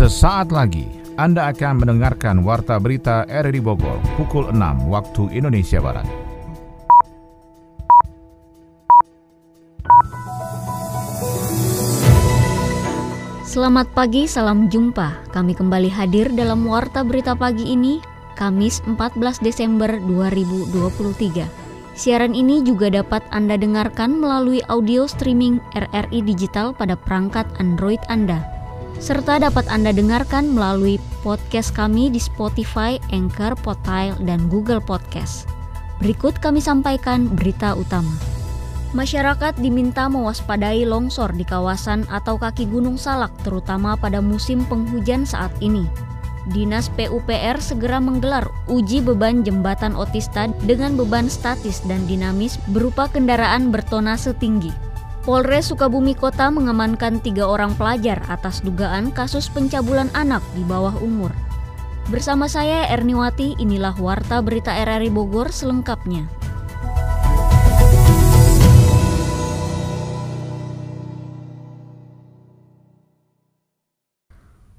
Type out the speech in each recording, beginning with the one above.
Sesaat lagi Anda akan mendengarkan Warta Berita RRI Bogor pukul 6 waktu Indonesia Barat. Selamat pagi, salam jumpa. Kami kembali hadir dalam Warta Berita Pagi ini, Kamis 14 Desember 2023. Siaran ini juga dapat Anda dengarkan melalui audio streaming RRI Digital pada perangkat Android Anda. Serta dapat Anda dengarkan melalui podcast kami di Spotify, Anchor, Potile, dan Google Podcast. Berikut kami sampaikan berita utama. Masyarakat diminta mewaspadai longsor di kawasan atau kaki Gunung Salak terutama pada musim penghujan saat ini. Dinas PUPR segera menggelar uji beban jembatan otista dengan beban statis dan dinamis berupa kendaraan bertonase tinggi. Polres Sukabumi Kota mengamankan tiga orang pelajar atas dugaan kasus pencabulan anak di bawah umur. Bersama saya Erniwati, inilah Warta Berita RRI Bogor selengkapnya.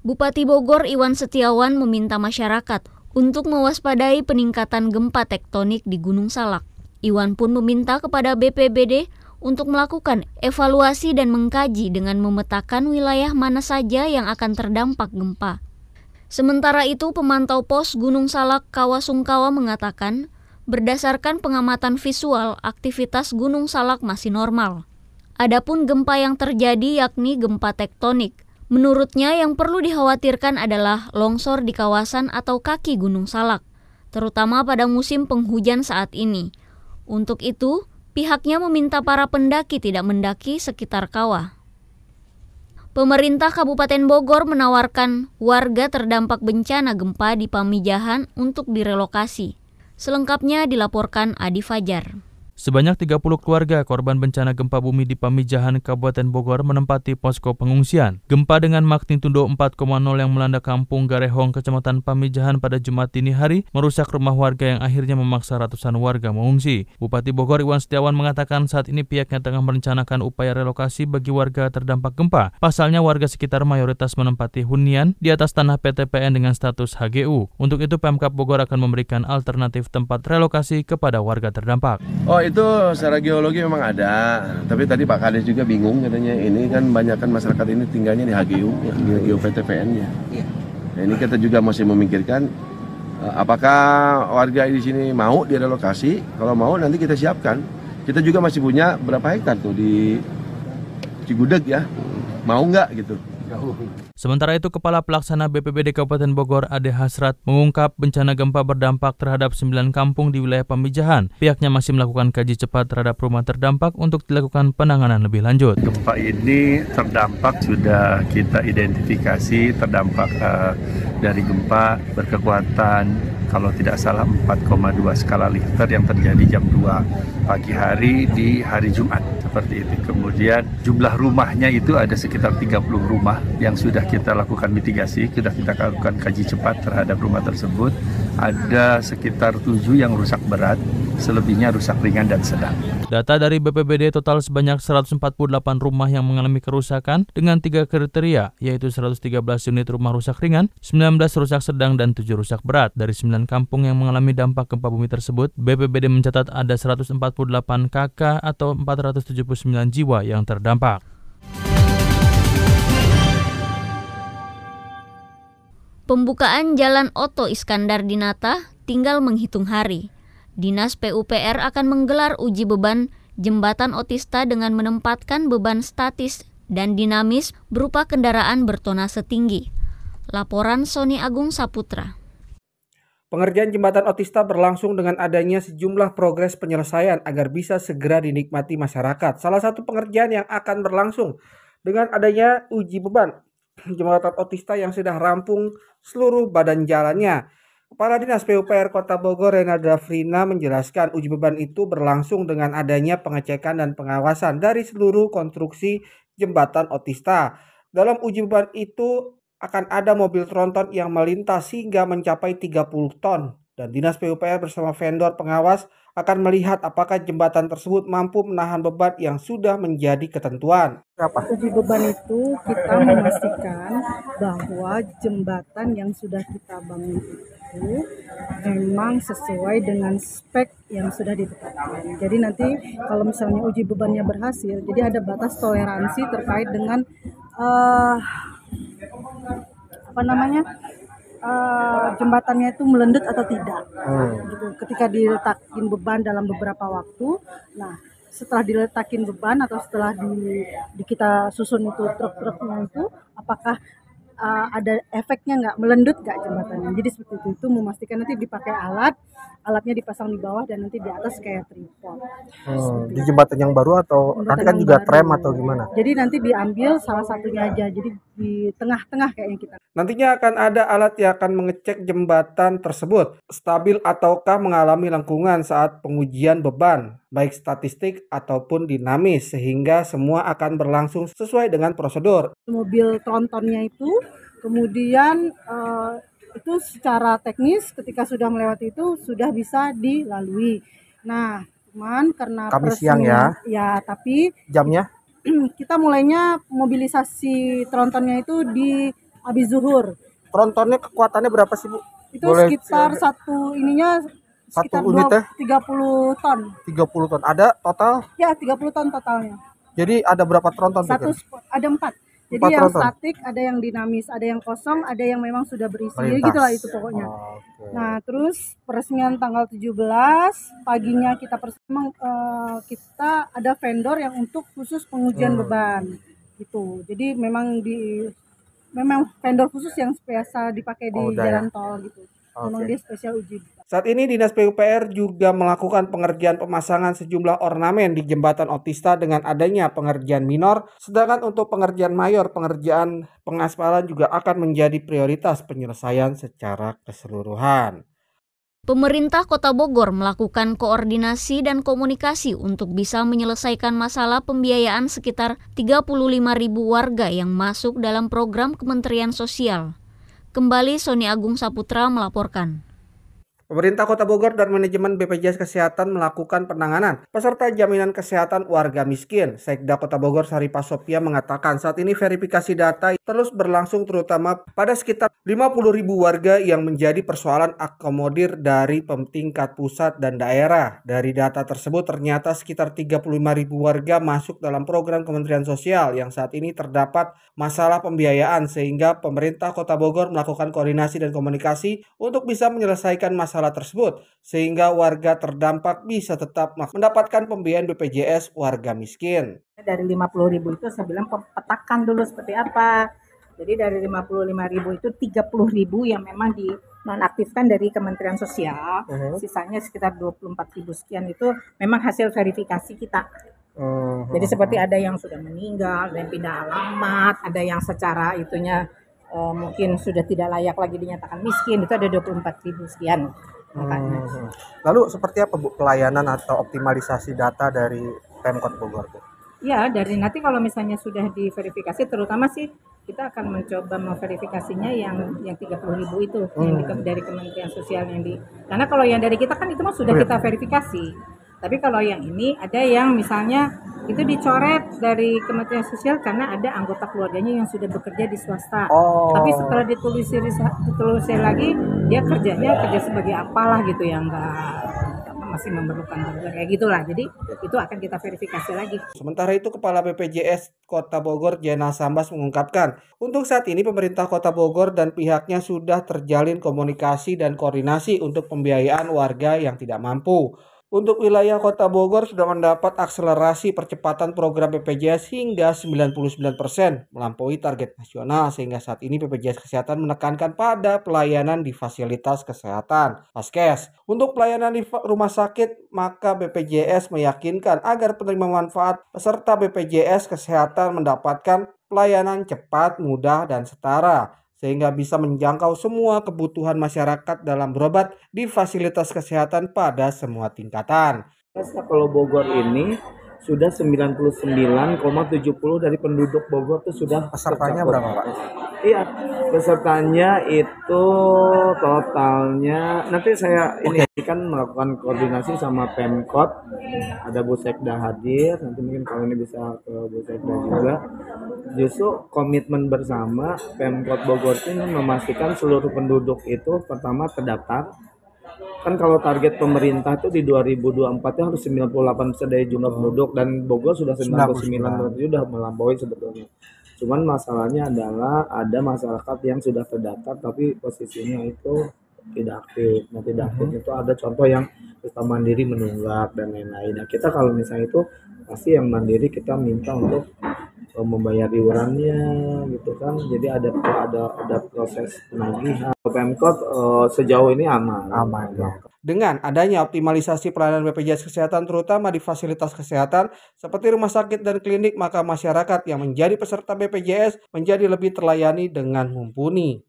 Bupati Bogor Iwan Setiawan meminta masyarakat untuk mewaspadai peningkatan gempa tektonik di Gunung Salak. Iwan pun meminta kepada BPBD untuk melakukan evaluasi dan mengkaji dengan memetakan wilayah mana saja yang akan terdampak gempa. Sementara itu, pemantau pos Gunung Salak Kawasungkawa mengatakan, berdasarkan pengamatan visual, aktivitas Gunung Salak masih normal. Adapun gempa yang terjadi yakni gempa tektonik, Menurutnya yang perlu dikhawatirkan adalah longsor di kawasan atau kaki Gunung Salak, terutama pada musim penghujan saat ini. Untuk itu, pihaknya meminta para pendaki tidak mendaki sekitar kawah. Pemerintah Kabupaten Bogor menawarkan warga terdampak bencana gempa di Pamijahan untuk direlokasi. Selengkapnya dilaporkan Adi Fajar. Sebanyak 30 keluarga korban bencana gempa bumi di Pamijahan, Kabupaten Bogor menempati posko pengungsian. Gempa dengan magnitudo 4,0 yang melanda kampung Garehong, Kecamatan Pamijahan pada Jumat dini hari merusak rumah warga yang akhirnya memaksa ratusan warga mengungsi. Bupati Bogor Iwan Setiawan mengatakan saat ini pihaknya tengah merencanakan upaya relokasi bagi warga terdampak gempa. Pasalnya warga sekitar mayoritas menempati hunian di atas tanah PTPN dengan status HGU. Untuk itu Pemkap Bogor akan memberikan alternatif tempat relokasi kepada warga terdampak. Oh, itu secara geologi memang ada, tapi tadi Pak Kades juga bingung katanya ini kan banyak kan masyarakat ini tinggalnya di HGU, ya, HGU PTPN ya. Nah, ini kita juga masih memikirkan eh, apakah warga di sini mau direlokasi. Kalau mau nanti kita siapkan. Kita juga masih punya berapa hektar tuh di Cigudeg ya. Mau nggak gitu? Sementara itu, Kepala Pelaksana BPBD Kabupaten Bogor Ade Hasrat mengungkap bencana gempa berdampak terhadap 9 kampung di wilayah Pamijahan. Pihaknya masih melakukan kaji cepat terhadap rumah terdampak untuk dilakukan penanganan lebih lanjut. Gempa ini terdampak sudah kita identifikasi terdampak uh, dari gempa berkekuatan kalau tidak salah 4,2 skala Richter yang terjadi jam 2 pagi hari di hari Jumat seperti itu. Kemudian jumlah rumahnya itu ada sekitar 30 rumah yang sudah kita lakukan mitigasi, sudah kita lakukan kaji cepat terhadap rumah tersebut. Ada sekitar 7 yang rusak berat, selebihnya rusak ringan dan sedang. Data dari BPBD total sebanyak 148 rumah yang mengalami kerusakan dengan tiga kriteria, yaitu 113 unit rumah rusak ringan, 19 rusak sedang, dan 7 rusak berat. Dari 9 kampung yang mengalami dampak gempa bumi tersebut, BPBD mencatat ada 148 KK atau 479 jiwa yang terdampak. Pembukaan Jalan Oto Iskandar Dinata tinggal menghitung hari. Dinas PUPR akan menggelar uji beban jembatan otista dengan menempatkan beban statis dan dinamis berupa kendaraan bertonase tinggi. Laporan Sony Agung Saputra. Pengerjaan jembatan otista berlangsung dengan adanya sejumlah progres penyelesaian agar bisa segera dinikmati masyarakat. Salah satu pengerjaan yang akan berlangsung dengan adanya uji beban jembatan otista yang sudah rampung seluruh badan jalannya. Kepala Dinas PUPR Kota Bogor Renada Frina menjelaskan uji beban itu berlangsung dengan adanya pengecekan dan pengawasan dari seluruh konstruksi jembatan otista. Dalam uji beban itu akan ada mobil tronton yang melintas hingga mencapai 30 ton. Dan Dinas PUPR bersama vendor pengawas akan melihat apakah jembatan tersebut mampu menahan beban yang sudah menjadi ketentuan. Uji beban itu kita memastikan bahwa jembatan yang sudah kita bangun itu memang sesuai dengan spek yang sudah ditetapkan. Jadi nanti kalau misalnya uji bebannya berhasil, jadi ada batas toleransi terkait dengan uh, apa namanya uh, jembatannya itu melendut atau tidak. Hmm. Gitu. Ketika diletakin beban dalam beberapa waktu, nah setelah diletakin beban atau setelah di, di kita susun itu truk-truknya itu, apakah uh, ada efeknya nggak melendut nggak jembatannya jadi seperti itu itu memastikan nanti dipakai alat alatnya dipasang di bawah dan nanti di atas kayak tripod. Hmm, di jembatan yang baru atau jembatan nanti kan juga baru. tram atau gimana? Jadi nanti diambil salah satunya aja jadi di tengah-tengah kayaknya kita. Nantinya akan ada alat yang akan mengecek jembatan tersebut stabil ataukah mengalami lengkungan saat pengujian beban baik statistik ataupun dinamis sehingga semua akan berlangsung sesuai dengan prosedur. Mobil trontonnya itu kemudian uh, itu secara teknis ketika sudah melewati itu sudah bisa dilalui. Nah, cuman karena Kami siang ya. Ya, tapi jamnya kita mulainya mobilisasi trontonnya itu di habis zuhur. Trontonnya kekuatannya berapa sih, Bu? Itu Boleh sekitar satu ininya sekitar satu unitnya 30 ton. 30 ton. Ada total? Ya, 30 ton totalnya. Jadi ada berapa tronton? Satu, ada empat. Jadi yang tronton. statik, ada yang dinamis, ada yang kosong, ada yang memang sudah berisi. Jadi gitulah itu pokoknya. Oh, okay. Nah, terus peresmian tanggal 17 paginya kita memang uh, kita ada vendor yang untuk khusus pengujian hmm. beban gitu. Jadi memang di memang vendor khusus yang biasa dipakai di oh, jalan tol gitu. Okay. Memang dia spesial uji. Saat ini Dinas PUPR juga melakukan pengerjaan pemasangan sejumlah ornamen di jembatan Otista dengan adanya pengerjaan minor, sedangkan untuk pengerjaan mayor, pengerjaan pengaspalan juga akan menjadi prioritas penyelesaian secara keseluruhan. Pemerintah Kota Bogor melakukan koordinasi dan komunikasi untuk bisa menyelesaikan masalah pembiayaan sekitar 35 ribu warga yang masuk dalam program Kementerian Sosial. Kembali Sony Agung Saputra melaporkan. Pemerintah Kota Bogor dan manajemen BPJS Kesehatan melakukan penanganan peserta jaminan kesehatan warga miskin. Sekda Kota Bogor Saripah Sopia mengatakan saat ini verifikasi data terus berlangsung terutama pada sekitar 50 ribu warga yang menjadi persoalan akomodir dari tingkat pusat dan daerah. Dari data tersebut ternyata sekitar 35 ribu warga masuk dalam program Kementerian Sosial yang saat ini terdapat masalah pembiayaan sehingga pemerintah Kota Bogor melakukan koordinasi dan komunikasi untuk bisa menyelesaikan masalah masalah tersebut sehingga warga terdampak bisa tetap mendapatkan pembiayaan BPJS warga miskin. Dari 50 ribu itu saya bilang petakan dulu seperti apa. Jadi dari 55 ribu itu 30 ribu yang memang di nonaktifkan dari Kementerian Sosial. Uh -huh. Sisanya sekitar 24 ribu sekian itu memang hasil verifikasi kita. Uh -huh. Jadi seperti ada yang sudah meninggal dan pindah alamat, ada yang secara itunya uh, mungkin sudah tidak layak lagi dinyatakan miskin itu ada 24 ribu sekian Hmm. Lalu seperti apa Bu pelayanan atau optimalisasi data dari Pemkot Bogor Bu? Ya, dari nanti kalau misalnya sudah diverifikasi terutama sih kita akan mencoba memverifikasinya yang yang 30 ribu itu hmm. yang di, dari Kementerian Sosial yang di karena kalau yang dari kita kan itu mah sudah oh, iya. kita verifikasi tapi kalau yang ini ada yang misalnya itu dicoret dari Kementerian Sosial karena ada anggota keluarganya yang sudah bekerja di swasta. Oh. Tapi setelah ditelusuri ditelusuri lagi dia kerjanya kerja sebagai apalah gitu yang enggak masih memerlukan bantuan kayak gitulah. Jadi itu akan kita verifikasi lagi. Sementara itu Kepala BPJS Kota Bogor Jena Sambas mengungkapkan, untuk saat ini pemerintah Kota Bogor dan pihaknya sudah terjalin komunikasi dan koordinasi untuk pembiayaan warga yang tidak mampu. Untuk wilayah Kota Bogor sudah mendapat akselerasi percepatan program BPJS hingga 99% melampaui target nasional sehingga saat ini BPJS Kesehatan menekankan pada pelayanan di fasilitas kesehatan Paskes. Untuk pelayanan di rumah sakit maka BPJS meyakinkan agar penerima manfaat peserta BPJS Kesehatan mendapatkan pelayanan cepat, mudah, dan setara sehingga bisa menjangkau semua kebutuhan masyarakat dalam berobat di fasilitas kesehatan pada semua tingkatan. Kalau Bogor ini sudah 99,70 dari penduduk Bogor itu sudah Pesertanya berapa, Pak? Iya, pesertanya itu totalnya nanti saya ini kan melakukan koordinasi sama Pemkot, ada Bu Sekda hadir, nanti mungkin kalau ini bisa ke Bu Sekda juga. Justru komitmen bersama Pemkot Bogor ini memastikan seluruh penduduk itu pertama terdaftar, kan kalau target pemerintah itu di 2024 itu harus 98% dari jumlah penduduk dan Bogor sudah 99 berarti sudah melampaui sebetulnya. Cuman masalahnya adalah ada masyarakat yang sudah terdaftar tapi posisinya itu tidak aktif. Nah, tidak aktif itu ada contoh yang kita mandiri menunggak dan lain-lain. Nah, kita kalau misalnya itu pasti yang mandiri kita minta untuk membayar iurannya gitu kan. Jadi ada ada ada proses penagihan. Pemkot eh, sejauh ini aman. Aman, ya. Dengan adanya optimalisasi pelayanan BPJS Kesehatan terutama di fasilitas kesehatan seperti rumah sakit dan klinik, maka masyarakat yang menjadi peserta BPJS menjadi lebih terlayani dengan mumpuni.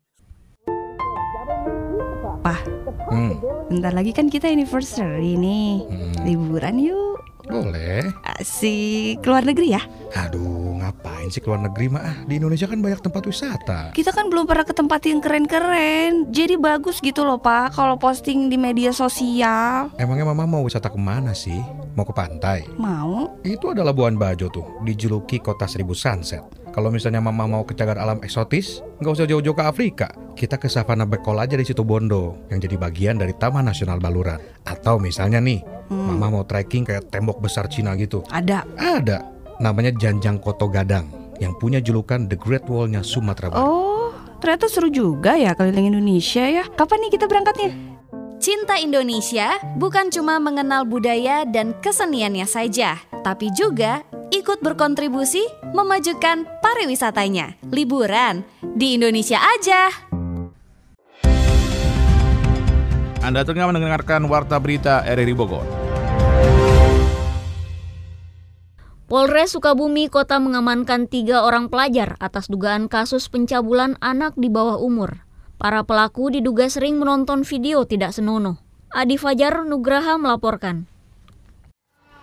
Hmm, Bentar lagi kan kita anniversary nih. hmm, Liburan yuk. Boleh. Asik keluar negeri ya. Aduh, ngapain sih keluar negeri mah? Ah, Di Indonesia kan banyak tempat wisata. Kita kan belum pernah ke tempat yang keren-keren. Jadi bagus gitu loh, Pak, kalau posting di media sosial. Emangnya mama mau wisata ke mana sih? Mau ke pantai? Mau? Itu adalah Labuan Bajo tuh, dijuluki kota seribu sunset. Kalau misalnya mama mau ke cagar alam eksotis, nggak usah jauh-jauh ke Afrika. Kita ke Savana Bekol aja di situ Bondo, yang jadi bagian dari Taman Nasional Baluran. Atau misalnya nih, mama mau trekking kayak tembok besar Cina gitu. Ada. Ada, namanya Janjang Koto Gadang, yang punya julukan The Great Wall-nya Sumatera Barat. Oh, ternyata seru juga ya keliling Indonesia ya. Kapan nih kita berangkatnya? Cinta Indonesia bukan cuma mengenal budaya dan keseniannya saja, tapi juga ikut berkontribusi memajukan pariwisatanya. Liburan di Indonesia aja. Anda tengah mendengarkan Warta Berita RRI Bogor. Polres Sukabumi Kota mengamankan tiga orang pelajar atas dugaan kasus pencabulan anak di bawah umur. Para pelaku diduga sering menonton video tidak senonoh. Adi Fajar Nugraha melaporkan.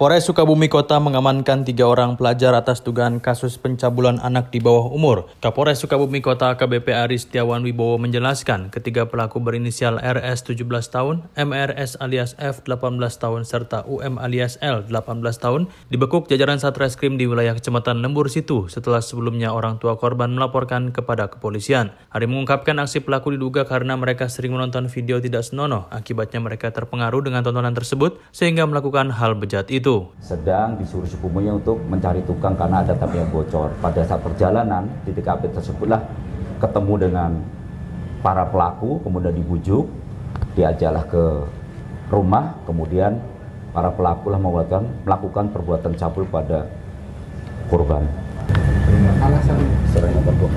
Polres Sukabumi Kota mengamankan tiga orang pelajar atas dugaan kasus pencabulan anak di bawah umur. Kapolres Sukabumi Kota AKBP Aris Setiawan Wibowo menjelaskan ketiga pelaku berinisial RS 17 tahun, MRS alias F 18 tahun, serta UM alias L 18 tahun dibekuk jajaran Satreskrim di wilayah Kecamatan Lembur Situ setelah sebelumnya orang tua korban melaporkan kepada kepolisian. Hari mengungkapkan aksi pelaku diduga karena mereka sering menonton video tidak senonoh, akibatnya mereka terpengaruh dengan tontonan tersebut sehingga melakukan hal bejat itu. Sedang disuruh sepupunya untuk mencari tukang karena ada tap yang bocor. Pada saat perjalanan di TKP tersebutlah ketemu dengan para pelaku, kemudian dibujuk, diajaklah ke rumah, kemudian para pelaku lah melakukan, melakukan perbuatan cabul pada korban.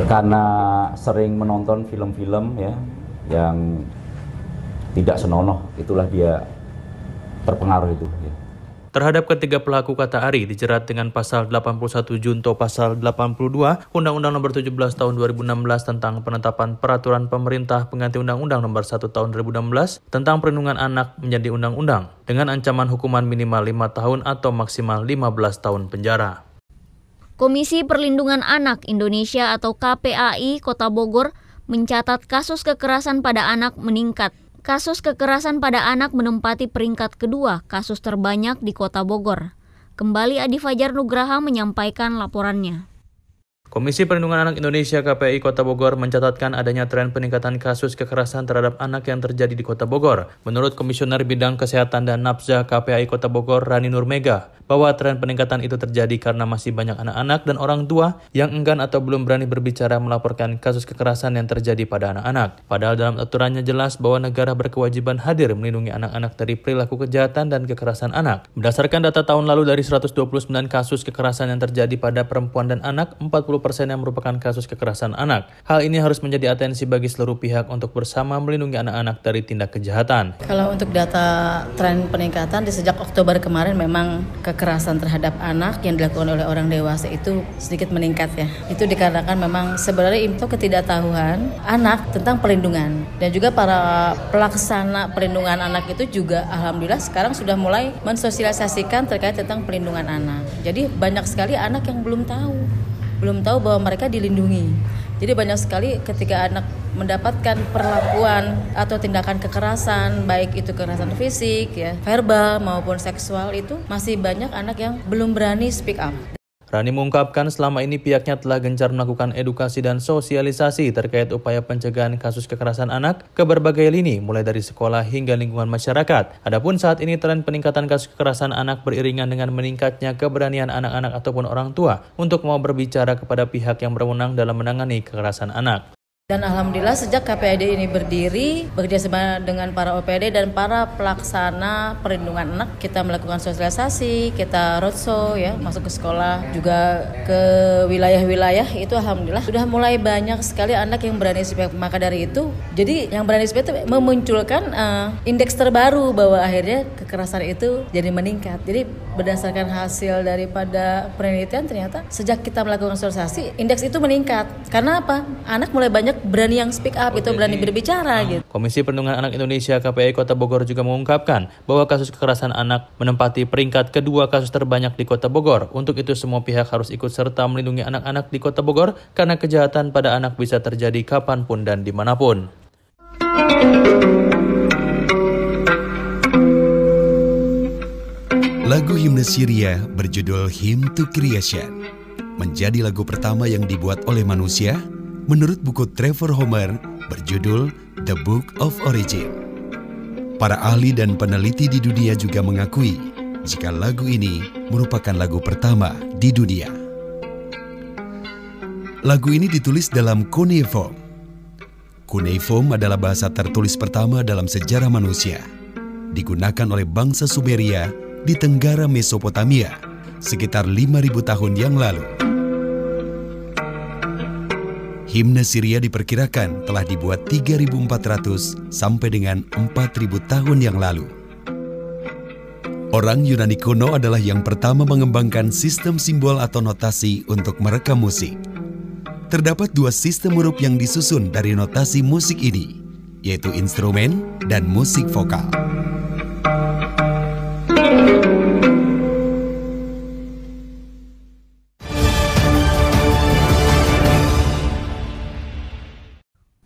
Karena sering menonton film-film ya yang tidak senonoh, itulah dia terpengaruh itu. Ya. Terhadap ketiga pelaku kata Ari dijerat dengan pasal 81 Junto pasal 82 Undang-Undang Nomor 17 Tahun 2016 tentang penetapan peraturan pemerintah pengganti Undang-Undang Nomor 1 Tahun 2016 tentang perlindungan anak menjadi undang-undang dengan ancaman hukuman minimal 5 tahun atau maksimal 15 tahun penjara. Komisi Perlindungan Anak Indonesia atau KPAI Kota Bogor mencatat kasus kekerasan pada anak meningkat. Kasus kekerasan pada anak menempati peringkat kedua kasus terbanyak di Kota Bogor. Kembali Adi Fajar Nugraha menyampaikan laporannya. Komisi Perlindungan Anak Indonesia KPI Kota Bogor mencatatkan adanya tren peningkatan kasus kekerasan terhadap anak yang terjadi di Kota Bogor. Menurut Komisioner Bidang Kesehatan dan Nafza KPI Kota Bogor Rani Nurmega, bahwa tren peningkatan itu terjadi karena masih banyak anak-anak dan orang tua yang enggan atau belum berani berbicara melaporkan kasus kekerasan yang terjadi pada anak-anak. Padahal dalam aturannya jelas bahwa negara berkewajiban hadir melindungi anak-anak dari perilaku kejahatan dan kekerasan anak. Berdasarkan data tahun lalu dari 129 kasus kekerasan yang terjadi pada perempuan dan anak, 40 persen yang merupakan kasus kekerasan anak. Hal ini harus menjadi atensi bagi seluruh pihak untuk bersama melindungi anak-anak dari tindak kejahatan. Kalau untuk data tren peningkatan di sejak Oktober kemarin memang kekerasan terhadap anak yang dilakukan oleh orang dewasa itu sedikit meningkat ya. Itu dikarenakan memang sebenarnya itu ketidaktahuan anak tentang perlindungan dan juga para pelaksana perlindungan anak itu juga alhamdulillah sekarang sudah mulai mensosialisasikan terkait tentang perlindungan anak. Jadi banyak sekali anak yang belum tahu, belum tahu bahwa mereka dilindungi. Jadi banyak sekali ketika anak mendapatkan perlakuan atau tindakan kekerasan, baik itu kekerasan fisik, ya, verbal maupun seksual itu masih banyak anak yang belum berani speak up. Rani mengungkapkan selama ini pihaknya telah gencar melakukan edukasi dan sosialisasi terkait upaya pencegahan kasus kekerasan anak ke berbagai lini, mulai dari sekolah hingga lingkungan masyarakat. Adapun saat ini tren peningkatan kasus kekerasan anak beriringan dengan meningkatnya keberanian anak-anak ataupun orang tua untuk mau berbicara kepada pihak yang berwenang dalam menangani kekerasan anak. Dan alhamdulillah sejak KPAD ini berdiri, bekerjasama dengan para OPD dan para pelaksana perlindungan anak, kita melakukan sosialisasi, kita roadshow ya, masuk ke sekolah, juga ke wilayah-wilayah itu alhamdulillah sudah mulai banyak sekali anak yang berani speak. Maka dari itu, jadi yang berani speak itu memunculkan uh, indeks terbaru bahwa akhirnya kekerasan itu jadi meningkat. Jadi berdasarkan hasil daripada penelitian ternyata sejak kita melakukan sosialisasi, indeks itu meningkat. Karena apa? Anak mulai banyak berani yang speak up itu berani berbicara ah. gitu. Komisi Perlindungan Anak Indonesia KPI Kota Bogor juga mengungkapkan bahwa kasus kekerasan anak menempati peringkat kedua kasus terbanyak di Kota Bogor. Untuk itu semua pihak harus ikut serta melindungi anak-anak di Kota Bogor karena kejahatan pada anak bisa terjadi kapan pun dan di mana pun. Lagu himne Syria berjudul Hymn to Creation menjadi lagu pertama yang dibuat oleh manusia menurut buku Trevor Homer berjudul The Book of Origin. Para ahli dan peneliti di dunia juga mengakui jika lagu ini merupakan lagu pertama di dunia. Lagu ini ditulis dalam cuneiform. Cuneiform adalah bahasa tertulis pertama dalam sejarah manusia. Digunakan oleh bangsa Sumeria di Tenggara Mesopotamia sekitar 5000 tahun yang lalu. Himne Syria diperkirakan telah dibuat 3400 sampai dengan 4000 tahun yang lalu. Orang Yunani kuno adalah yang pertama mengembangkan sistem simbol atau notasi untuk merekam musik. Terdapat dua sistem huruf yang disusun dari notasi musik ini, yaitu instrumen dan musik vokal.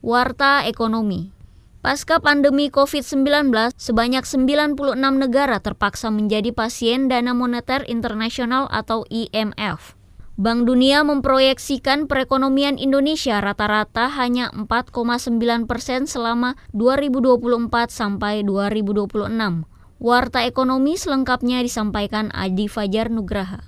Warta Ekonomi Pasca pandemi COVID-19, sebanyak 96 negara terpaksa menjadi pasien Dana Moneter Internasional atau IMF. Bank Dunia memproyeksikan perekonomian Indonesia rata-rata hanya 4,9 persen selama 2024 sampai 2026. Warta ekonomi selengkapnya disampaikan Adi Fajar Nugraha.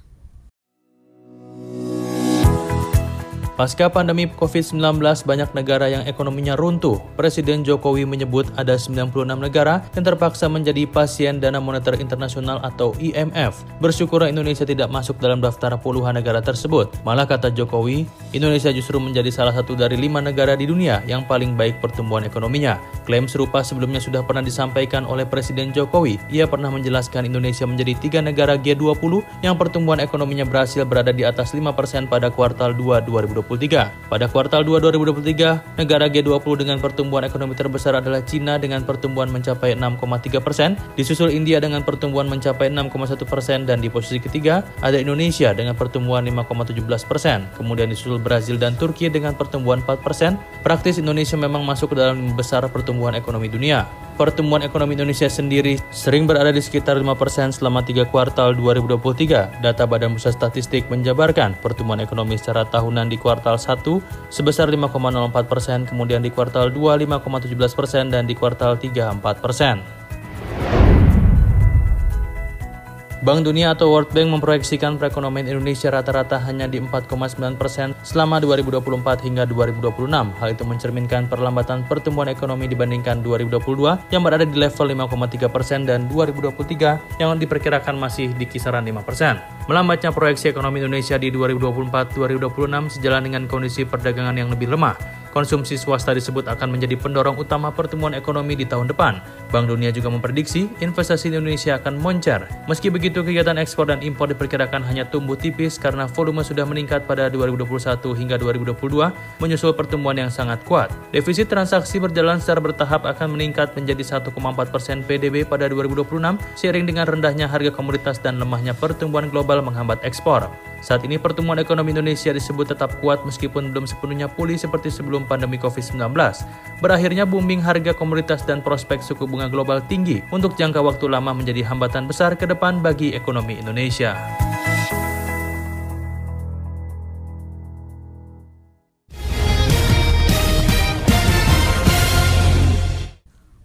Pasca pandemi COVID-19, banyak negara yang ekonominya runtuh. Presiden Jokowi menyebut ada 96 negara yang terpaksa menjadi pasien Dana Moneter Internasional atau IMF. Bersyukur Indonesia tidak masuk dalam daftar puluhan negara tersebut. Malah kata Jokowi, Indonesia justru menjadi salah satu dari lima negara di dunia yang paling baik pertumbuhan ekonominya. Klaim serupa sebelumnya sudah pernah disampaikan oleh Presiden Jokowi. Ia pernah menjelaskan Indonesia menjadi tiga negara G20 yang pertumbuhan ekonominya berhasil berada di atas 5% pada kuartal 2 2020 pada kuartal 2 2023, negara G20 dengan pertumbuhan ekonomi terbesar adalah Cina dengan pertumbuhan mencapai 6,3 persen, disusul India dengan pertumbuhan mencapai 6,1 persen, dan di posisi ketiga ada Indonesia dengan pertumbuhan 5,17 persen. Kemudian disusul Brazil dan Turki dengan pertumbuhan 4 persen. Praktis Indonesia memang masuk ke dalam besar pertumbuhan ekonomi dunia pertumbuhan ekonomi Indonesia sendiri sering berada di sekitar 5% selama tiga kuartal 2023. Data Badan Pusat Statistik menjabarkan pertumbuhan ekonomi secara tahunan di kuartal 1 sebesar 5,04%, kemudian di kuartal 2 5,17% dan di kuartal 3 4%. Bank Dunia atau World Bank memproyeksikan perekonomian Indonesia rata-rata hanya di 4,9 persen selama 2024 hingga 2026. Hal itu mencerminkan perlambatan pertumbuhan ekonomi dibandingkan 2022 yang berada di level 5,3 persen dan 2023 yang diperkirakan masih di kisaran 5 persen. Melambatnya proyeksi ekonomi Indonesia di 2024-2026 sejalan dengan kondisi perdagangan yang lebih lemah Konsumsi swasta disebut akan menjadi pendorong utama pertumbuhan ekonomi di tahun depan. Bank Dunia juga memprediksi investasi di Indonesia akan moncer. Meski begitu, kegiatan ekspor dan impor diperkirakan hanya tumbuh tipis karena volume sudah meningkat pada 2021 hingga 2022 menyusul pertumbuhan yang sangat kuat. Defisit transaksi berjalan secara bertahap akan meningkat menjadi 1,4 persen PDB pada 2026 seiring dengan rendahnya harga komoditas dan lemahnya pertumbuhan global menghambat ekspor. Saat ini pertumbuhan ekonomi Indonesia disebut tetap kuat meskipun belum sepenuhnya pulih seperti sebelum pandemi COVID-19. Berakhirnya booming harga komoditas dan prospek suku bunga global tinggi untuk jangka waktu lama menjadi hambatan besar ke depan bagi ekonomi Indonesia.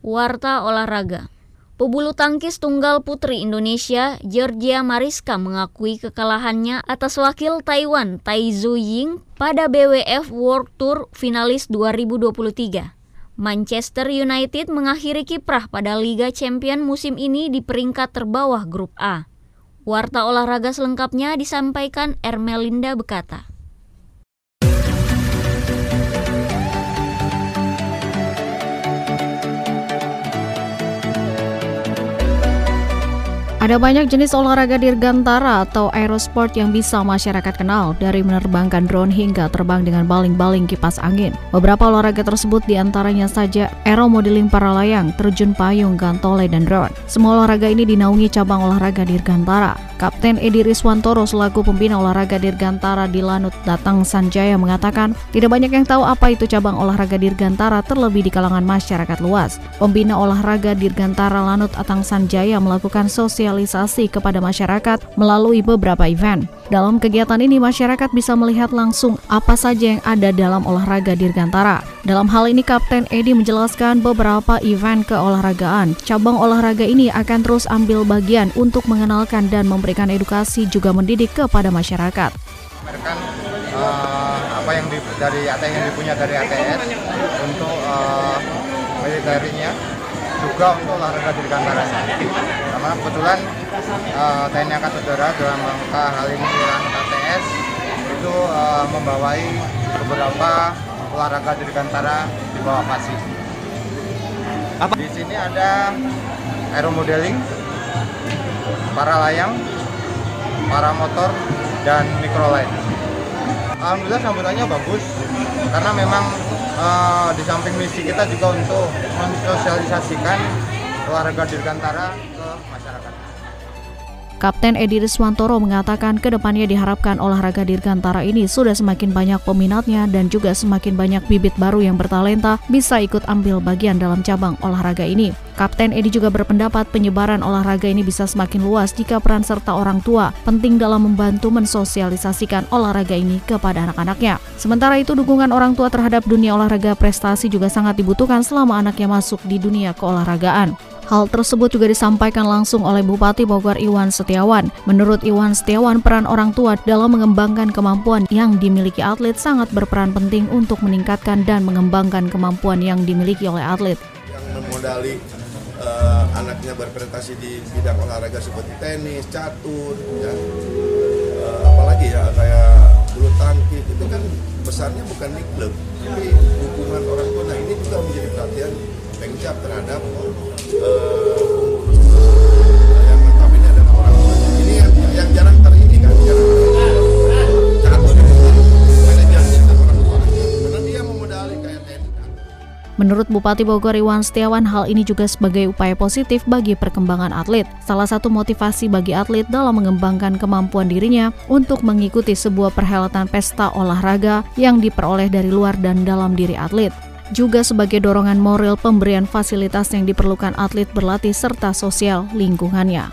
Warta Olahraga Pebulu tangkis tunggal putri Indonesia, Georgia Mariska mengakui kekalahannya atas wakil Taiwan Tai Zu Ying pada BWF World Tour finalis 2023. Manchester United mengakhiri kiprah pada Liga Champion musim ini di peringkat terbawah grup A. Warta olahraga selengkapnya disampaikan Ermelinda Bekata. Ada banyak jenis olahraga dirgantara atau aerosport yang bisa masyarakat kenal, dari menerbangkan drone hingga terbang dengan baling-baling kipas angin. Beberapa olahraga tersebut di antaranya saja aeromodeling para layang, terjun payung, gantole, dan drone. Semua olahraga ini dinaungi cabang olahraga dirgantara. Kapten Edi Riswantoro selaku pembina olahraga dirgantara di Lanut Datang Sanjaya mengatakan, tidak banyak yang tahu apa itu cabang olahraga dirgantara terlebih di kalangan masyarakat luas. Pembina olahraga dirgantara Lanut Atang Sanjaya melakukan sosial sosialisasi kepada masyarakat melalui beberapa event. Dalam kegiatan ini, masyarakat bisa melihat langsung apa saja yang ada dalam olahraga dirgantara. Dalam hal ini, Kapten Edi menjelaskan beberapa event keolahragaan. Cabang olahraga ini akan terus ambil bagian untuk mengenalkan dan memberikan edukasi juga mendidik kepada masyarakat. Mereka uh, apa yang di, dari yang dipunya dari ATS untuk uh, militernya juga untuk olahraga dirgantara karena kebetulan uh, TNI Angkatan Udara dalam rangka hal ini ATS itu uh, membawai beberapa olahraga dirgantara di bawah pasif. Apa? Di sini ada aeromodeling, para layang, para motor, dan microlight. Alhamdulillah sambutannya bagus karena memang uh, di samping misi kita juga untuk mensosialisasikan olahraga dirgantara. Kapten Edi Riswantoro mengatakan ke depannya diharapkan olahraga dirgantara ini sudah semakin banyak peminatnya dan juga semakin banyak bibit baru yang bertalenta bisa ikut ambil bagian dalam cabang olahraga ini. Kapten Edi juga berpendapat penyebaran olahraga ini bisa semakin luas jika peran serta orang tua penting dalam membantu mensosialisasikan olahraga ini kepada anak-anaknya. Sementara itu dukungan orang tua terhadap dunia olahraga prestasi juga sangat dibutuhkan selama anaknya masuk di dunia keolahragaan. Hal tersebut juga disampaikan langsung oleh Bupati Bogor Iwan Setiawan. Menurut Iwan Setiawan, peran orang tua dalam mengembangkan kemampuan yang dimiliki atlet sangat berperan penting untuk meningkatkan dan mengembangkan kemampuan yang dimiliki oleh atlet. Yang memodali uh, anaknya berprestasi di bidang olahraga seperti tenis, catur, ya. uh, apalagi ya kayak bulu tangkis itu kan besarnya bukan di klub, tapi dukungan orang tua. Nah ini juga menjadi perhatian pengcap terhadap uh, yang adalah orang. Ini yang, yang jarang ter ini kan, jarang tenis. Menurut Bupati Bogor Iwan Setiawan, hal ini juga sebagai upaya positif bagi perkembangan atlet. Salah satu motivasi bagi atlet dalam mengembangkan kemampuan dirinya untuk mengikuti sebuah perhelatan pesta olahraga yang diperoleh dari luar dan dalam diri atlet. Juga sebagai dorongan moral pemberian fasilitas yang diperlukan atlet berlatih serta sosial lingkungannya.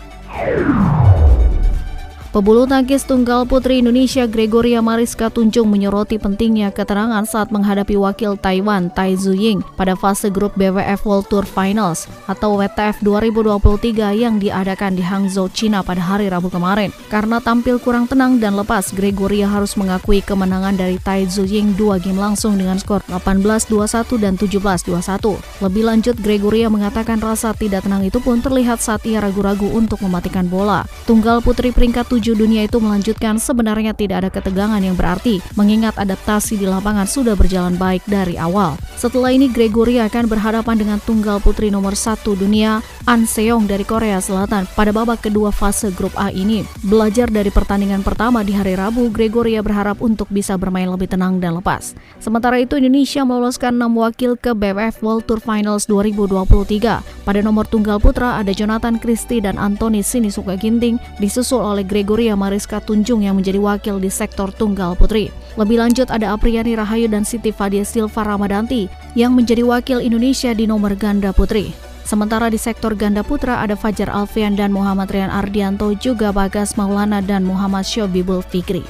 Pebulu tangkis tunggal putri Indonesia Gregoria Mariska Tunjung menyoroti pentingnya keterangan saat menghadapi wakil Taiwan Tai Zuying pada fase grup BWF World Tour Finals atau WTF 2023 yang diadakan di Hangzhou, China pada hari Rabu kemarin. Karena tampil kurang tenang dan lepas, Gregoria harus mengakui kemenangan dari Tai Zuying dua game langsung dengan skor 18-21 dan 17-21. Lebih lanjut, Gregoria mengatakan rasa tidak tenang itu pun terlihat saat ia ragu-ragu untuk mematikan bola. Tunggal putri peringkat 7 dunia itu melanjutkan sebenarnya tidak ada ketegangan yang berarti, mengingat adaptasi di lapangan sudah berjalan baik dari awal. Setelah ini Gregory akan berhadapan dengan tunggal putri nomor satu dunia An Seong dari Korea Selatan pada babak kedua fase grup A ini. Belajar dari pertandingan pertama di hari Rabu, Gregoria berharap untuk bisa bermain lebih tenang dan lepas. Sementara itu Indonesia meloloskan 6 wakil ke BWF World Tour Finals 2023. Pada nomor tunggal putra ada Jonathan Christie dan Anthony Sinisuka Ginting disusul oleh Gregoria Mariska Tunjung yang menjadi wakil di sektor tunggal putri. Lebih lanjut ada Apriani Rahayu dan Siti Fadia Silva Ramadanti yang menjadi wakil Indonesia di nomor ganda putri. Sementara di sektor ganda putra ada Fajar Alfian dan Muhammad Rian Ardianto juga Bagas Maulana dan Muhammad Syobibul Fikri.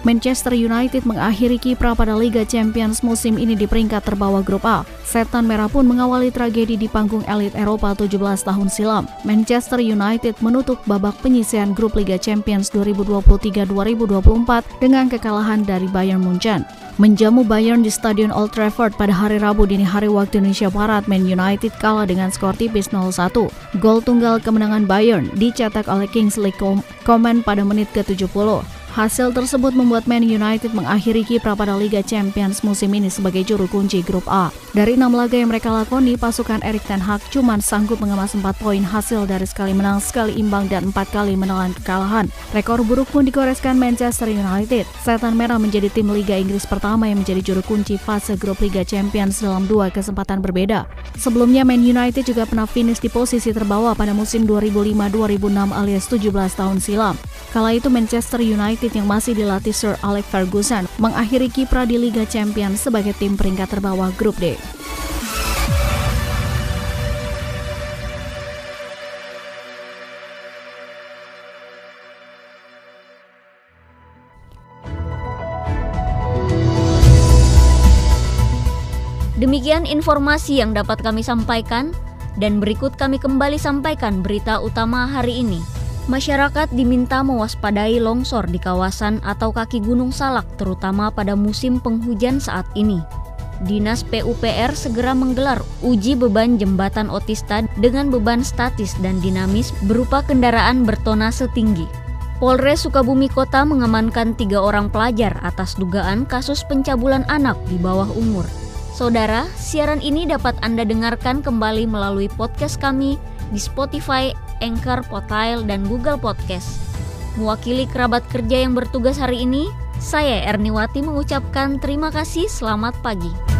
Manchester United mengakhiri kiprah pada Liga Champions musim ini di peringkat terbawah grup A. Setan Merah pun mengawali tragedi di panggung elit Eropa 17 tahun silam. Manchester United menutup babak penyisian grup Liga Champions 2023-2024 dengan kekalahan dari Bayern Munchen. Menjamu Bayern di Stadion Old Trafford pada hari Rabu dini hari waktu Indonesia Barat, Man United kalah dengan skor tipis 0-1. Gol tunggal kemenangan Bayern dicetak oleh Kingsley Coman pada menit ke-70. Hasil tersebut membuat Man United mengakhiri kiprah pada Liga Champions musim ini sebagai juru kunci grup A. Dari enam laga yang mereka lakoni, pasukan Erik Ten Hag cuma sanggup mengemas 4 poin hasil dari sekali menang, sekali imbang, dan 4 kali menelan kekalahan. Rekor buruk pun dikoreskan Manchester United. Setan Merah menjadi tim Liga Inggris pertama yang menjadi juru kunci fase grup Liga Champions dalam dua kesempatan berbeda. Sebelumnya Man United juga pernah finish di posisi terbawah pada musim 2005-2006 alias 17 tahun silam. Kala itu Manchester United yang masih dilatih Sir Alex Ferguson mengakhiri kiprah di Liga Champions sebagai tim peringkat terbawah grup D. Demikian informasi yang dapat kami sampaikan dan berikut kami kembali sampaikan berita utama hari ini. Masyarakat diminta mewaspadai longsor di kawasan atau kaki Gunung Salak terutama pada musim penghujan saat ini. Dinas PUPR segera menggelar uji beban jembatan otista dengan beban statis dan dinamis berupa kendaraan bertonase tinggi. Polres Sukabumi Kota mengamankan tiga orang pelajar atas dugaan kasus pencabulan anak di bawah umur. Saudara, siaran ini dapat Anda dengarkan kembali melalui podcast kami di Spotify, Anchor, Potile, dan Google Podcast. Mewakili kerabat kerja yang bertugas hari ini, saya Erniwati mengucapkan terima kasih selamat pagi.